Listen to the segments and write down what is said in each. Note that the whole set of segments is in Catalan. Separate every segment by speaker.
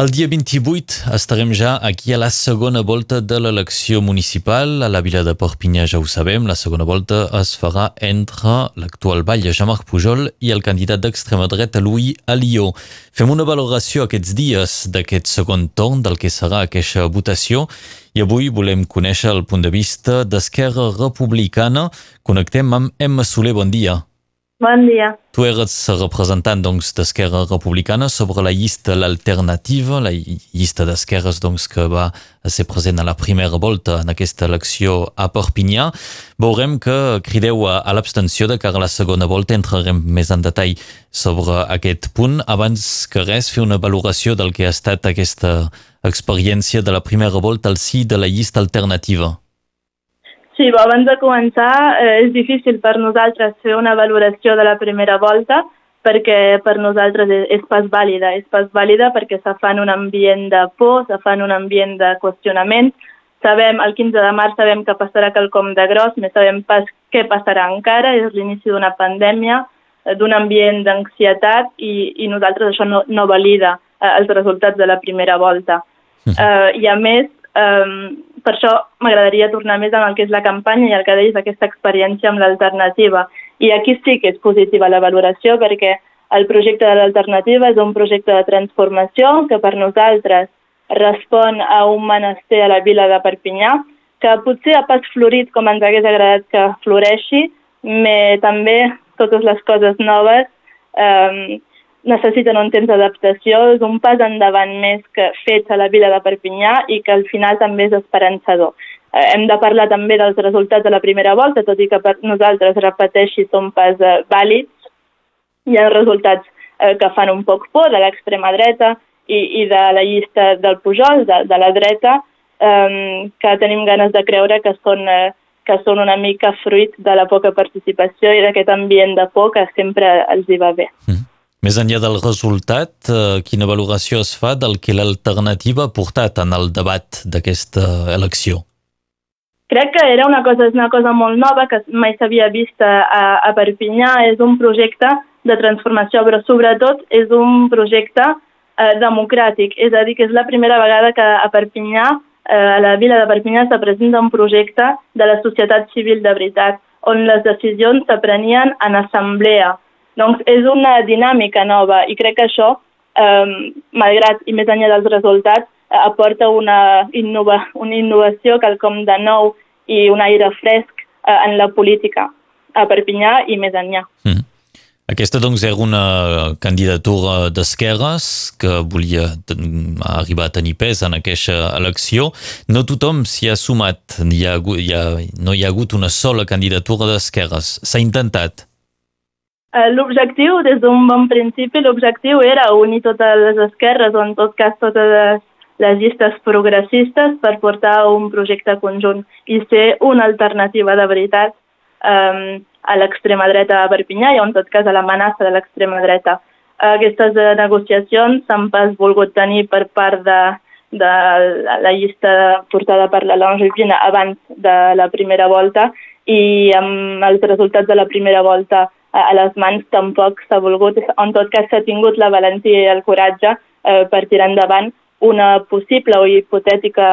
Speaker 1: El dia 28 estarem ja aquí a la segona volta de l'elecció municipal. A la vila de Perpinyà ja ho sabem, la segona volta es farà entre l'actual batlle Jean-Marc Pujol i el candidat d'extrema dreta Louis Alió. Fem una valoració aquests dies d'aquest segon torn del que serà aquesta votació i avui volem conèixer el punt de vista d'Esquerra Republicana. Connectem amb Emma Soler, bon dia.
Speaker 2: Bon dia.
Speaker 1: Tu eres representant doncs, d'Esquerra Republicana sobre la llista L'Alternativa, la llista d'esquerres doncs, que va ser present a la primera volta en aquesta elecció a Perpinyà. Veurem que crideu a, a l'abstenció de cara a la segona volta. Entrarem més en detall sobre aquest punt. Abans que res, fer una valoració del que ha estat aquesta experiència de la primera volta al sí de la llista alternativa.
Speaker 2: Sí, però abans de començar eh, és difícil per nosaltres fer una valoració de la primera volta perquè per nosaltres és, és pas vàlida. És pas vàlida perquè se fa en un ambient de por, se fa en un ambient de qüestionament. Sabem, el 15 de març sabem que passarà quelcom de gros, més sabem pas què passarà encara, és l'inici d'una pandèmia, eh, d'un ambient d'ansietat i, i nosaltres això no, no valida eh, els resultats de la primera volta. Uh, I a més, Um, per això m'agradaria tornar més amb el que és la campanya i el que deies d'aquesta experiència amb l'alternativa. I aquí sí que és positiva la valoració perquè el projecte de l'alternativa és un projecte de transformació que per nosaltres respon a un menester a la vila de Perpinyà que potser ha pas florit com ens hagués agradat que floreixi, però també totes les coses noves um, necessiten un temps d'adaptació, és un pas endavant més que fet a la vila de Perpinyà i que al final també és esperançador. Eh, hem de parlar també dels resultats de la primera volta, tot i que per nosaltres, repeteixi, són pas eh, vàlids. Hi ha resultats eh, que fan un poc por de l'extrema dreta i, i de la llista del Pujol, de, de la dreta, eh, que tenim ganes de creure que són, eh, que són una mica fruit de la poca participació i d'aquest ambient de por que sempre els hi va bé. Mm.
Speaker 1: Més enllà del resultat, eh, quina valoració es fa del que l'alternativa ha portat en el debat d'aquesta elecció?
Speaker 2: Crec que era una cosa, és una cosa molt nova que mai s'havia vist a, a Perpinyà. És un projecte de transformació, però sobretot és un projecte eh, democràtic. És a dir, que és la primera vegada que a Perpinyà, eh, a la vila de Perpinyà, se presenta un projecte de la societat civil de veritat, on les decisions s'aprenien en assemblea, doncs és una dinàmica nova i crec que això, eh, malgrat i més enllà dels resultats, eh, aporta una, innova, una innovació, quelcom de nou i un aire fresc eh, en la política a Perpinyà i més enllà. Mm.
Speaker 1: Aquesta, doncs, era una candidatura d'esquerres que volia arribar a tenir pes en aquesta elecció. No tothom s'hi ha sumat. Hi ha, hi ha, no hi ha hagut una sola candidatura d'esquerres. S'ha intentat.
Speaker 2: Eh, l'objectiu, des d'un bon principi, l'objectiu era unir totes les esquerres, o en tot cas totes les, les llistes progressistes per portar un projecte conjunt i ser una alternativa de veritat um, a l'extrema dreta a Perpinyà i en tot cas a l'amenaça de l'extrema dreta. Aquestes eh, negociacions s'han pas volgut tenir per part de, de la llista portada per la Longevina abans de la primera volta i amb els resultats de la primera volta a les mans tampoc s'ha volgut, en tot cas s'ha tingut la valentia i el coratge eh, per tirar endavant una possible o hipotètica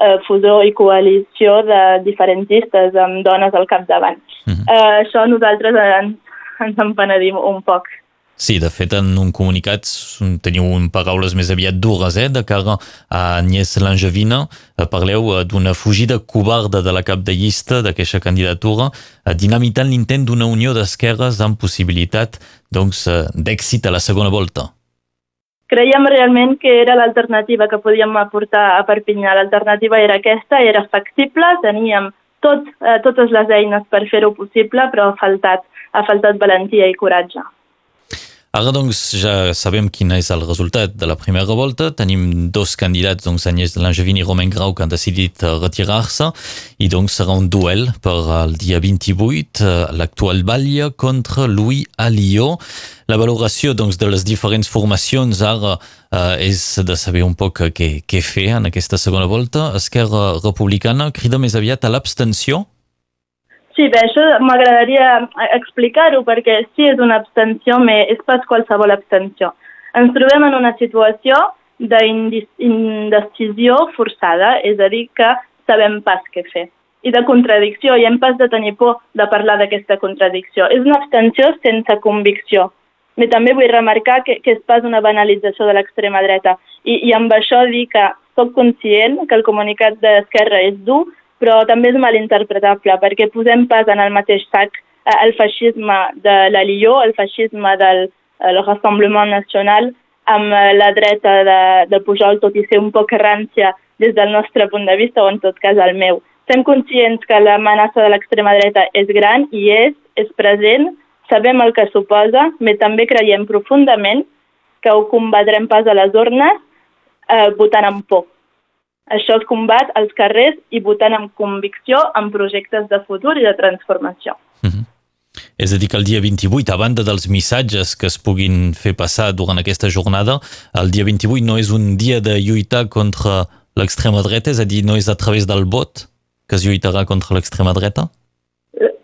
Speaker 2: eh, fusó i coalició de diferentistes amb dones al capdavant. Uh mhm. -huh. eh, això nosaltres ens, ens en penedim un poc.
Speaker 1: Sí, de fet, en un comunicat teniu paraules més aviat dures, eh? De cara a Agnès Langevina, eh, parleu eh, d'una fugida covarda de la cap de llista d'aquesta candidatura, eh, dinamitant l'intent d'una unió d'esquerres amb possibilitat doncs, d'èxit a la segona volta.
Speaker 2: Creiem realment que era l'alternativa que podíem aportar a Perpinyà. L'alternativa era aquesta, era factible, teníem tot, eh, totes les eines per fer-ho possible, però ha faltat, ha faltat valentia i coratge.
Speaker 1: Ara, doncs, ja sabem quin és el resultat de la primera volta. Tenim dos candidats, doncs, Agnès Langevin i Romain Grau, que han decidit eh, retirar-se i, doncs, serà un duel per el dia 28, eh, l'actual Batlle contra Louis Alió. La valoració, doncs, de les diferents formacions ara eh, és de saber un poc què, què fer en aquesta segona volta. Esquerra Republicana crida més aviat a l'abstenció
Speaker 2: Sí, bé, això m'agradaria explicar-ho perquè sí és una abstenció, però és pas qualsevol abstenció. Ens trobem en una situació d'indecisió forçada, és a dir, que sabem pas què fer. I de contradicció, i hem pas de tenir por de parlar d'aquesta contradicció. És una abstenció sense convicció. Però també vull remarcar que, que és pas una banalització de l'extrema dreta. I, I amb això dir que sóc conscient que el comunicat d'Esquerra és dur, però també és malinterpretable, perquè posem pas en el mateix sac eh, el feixisme de la Lió, el feixisme del el Rassemblement Nacional, amb eh, la dreta de, de Pujol, tot i ser un poc rància des del nostre punt de vista, o en tot cas el meu. Estem conscients que l'amenaça de l'extrema dreta és gran i és, és present, sabem el que suposa, però també creiem profundament que ho combatrem pas a les urnes eh, votant amb por. Això es combat als carrers i votant amb convicció en projectes de futur i de transformació. Mm -hmm.
Speaker 1: És a dir, que el dia 28, a banda dels missatges que es puguin fer passar durant aquesta jornada, el dia 28 no és un dia de lluitar contra l'extrema dreta, és a dir, no és a través del vot que es lluitarà contra l'extrema dreta?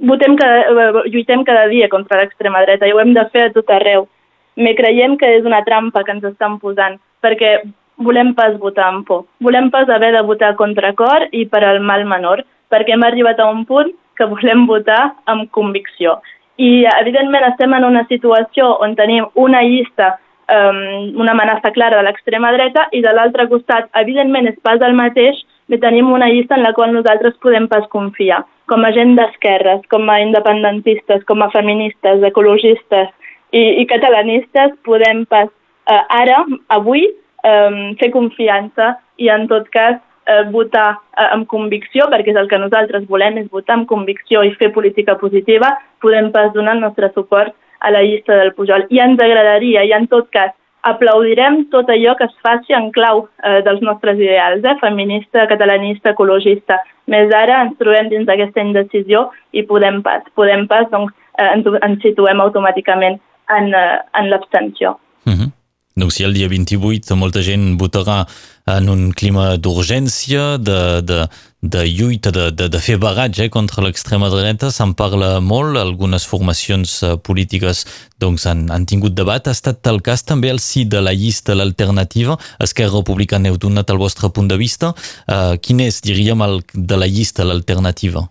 Speaker 2: votem cada, eh, lluitem cada dia contra l'extrema dreta i ho hem de fer a tot arreu. Me creiem que és una trampa que ens estan posant, perquè volem pas votar amb por. Volem pas haver de votar contra cor i per al mal menor, perquè hem arribat a un punt que volem votar amb convicció. I, evidentment, estem en una situació on tenim una llista, um, una amenaça clara de l'extrema dreta, i de l'altre costat, evidentment, és pas el mateix, però tenim una llista en la qual nosaltres podem pas confiar com a gent d'esquerres, com a independentistes, com a feministes, ecologistes i, i catalanistes, podem pas eh, ara, avui, eh, fer confiança i en tot cas eh, votar eh, amb convicció, perquè és el que nosaltres volem, és votar amb convicció i fer política positiva, podem pas donar el nostre suport a la llista del Pujol. I ens agradaria, i en tot cas, aplaudirem tot allò que es faci en clau eh, dels nostres ideals, eh, feminista, catalanista, ecologista. Més ara ens trobem dins d'aquesta indecisió i podem pas, podem pas, doncs eh, ens, ens situem automàticament en, eh, en l'abstenció.
Speaker 1: Donc si el dia 28 molta gent votarà en un clima d'urgència, de, de, de lluita, de, de, de fer bagatge eh, contra l'extrema dreta, se'n parla molt, algunes formacions eh, polítiques doncs, han, han tingut debat. Ha estat el cas també al si de la llista l'alternativa. Esquerra Republicana heu donat el vostre punt de vista. Uh, quin és, diríem, el, de la llista l'alternativa?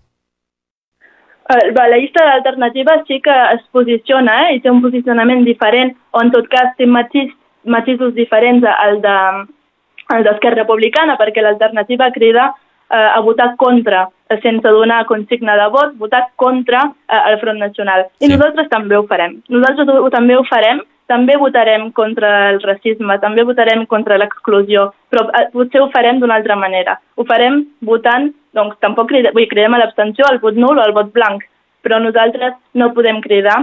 Speaker 2: Uh, la llista de l'alternativa sí que es posiciona eh, i té un posicionament diferent, o en tot cas té matís matisos diferents al de al d'Esquerra Republicana, perquè l'alternativa crida eh, a votar contra, sense donar consigna de vot, votar contra eh, el Front Nacional. I sí. nosaltres també ho farem. Nosaltres ho, també ho farem, també votarem contra el racisme, també votarem contra l'exclusió, però eh, potser ho farem d'una altra manera. Ho farem votant, doncs tampoc cridem, vull, cridem a l'abstenció, al vot nul o al vot blanc, però nosaltres no podem cridar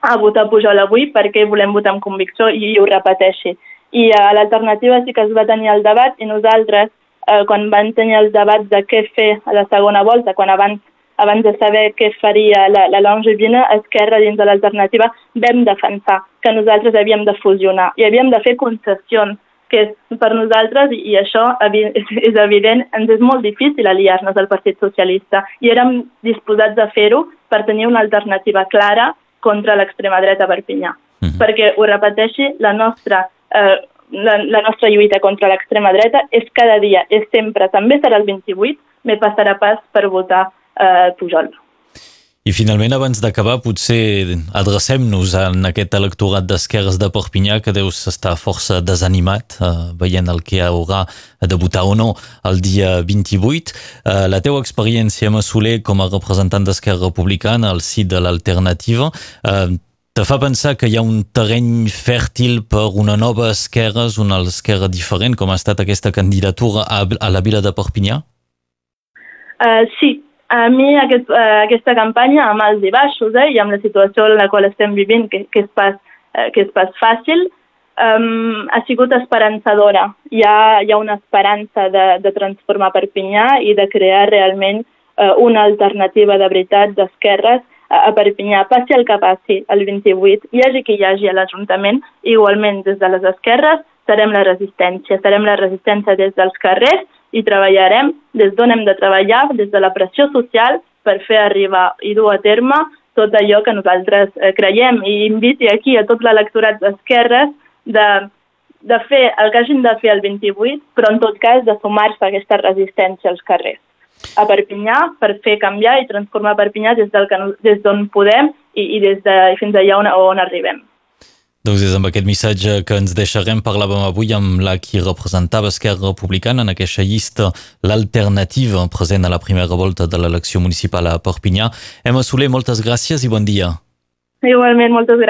Speaker 2: a votar Pujol avui perquè volem votar amb convicció i ho repeteixi. I a uh, l'alternativa sí que es va tenir el debat i nosaltres, uh, quan van tenir els debats de què fer a la segona volta, quan abans abans de saber què faria la, la Longevina, Esquerra dins de l'alternativa, vam defensar que nosaltres havíem de fusionar i havíem de fer concessions, que per nosaltres, i, això és evident, ens és molt difícil aliar-nos al Partit Socialista i érem disposats a fer-ho per tenir una alternativa clara contra l'extrema dreta a Perpinyà. Mm -hmm. Perquè, ho repeteixi, la nostra, eh, la, la nostra lluita contra l'extrema dreta és cada dia, és sempre, també serà el 28, me passarà pas per votar eh, Pujol.
Speaker 1: I finalment, abans d'acabar, potser adrecem-nos en aquest electorat d'esquerres de Perpinyà que deus estar força desanimat eh, veient el que haurà de votar o no el dia 28. Eh, la teua experiència, Massoler, com a representant d'Esquerra Republicana al si de l'alternativa, eh, te fa pensar que hi ha un terreny fèrtil per una nova esquerres, una esquerra diferent, com ha estat aquesta candidatura a, a la vila de Perpinyà?
Speaker 2: Uh, sí, a mi aquest, uh, aquesta campanya, amb els i baixos eh, i amb la situació en la qual estem vivint, que, que, és, pas, uh, que és pas fàcil, um, ha sigut esperançadora. Hi ha, hi ha una esperança de, de transformar Perpinyà i de crear realment uh, una alternativa de veritat d'esquerres a, a Perpinyà, passi el que passi el 28, hi hagi qui hi hagi a l'Ajuntament, igualment des de les esquerres serem la resistència, serem la resistència des dels carrers i treballarem des d'on hem de treballar, des de la pressió social, per fer arribar i dur a terme tot allò que nosaltres eh, creiem i inviti aquí a tot l'electorat d'esquerres de de fer el que hagin de fer el 28, però en tot cas de sumar-se a aquesta resistència als carrers a Perpinyà per fer canviar i transformar Perpinyà des d'on des podem i, i des de, fins allà on, on arribem.
Speaker 1: Doncs és amb aquest missatge que ens deixarem. Parlàvem avui amb la qui representava Esquerra Republicana en aquesta llista l'alternativa present a la primera volta de l'elecció municipal a Perpinyà. Emma Soler, moltes gràcies i bon dia.
Speaker 2: Igualment, moltes gràcies.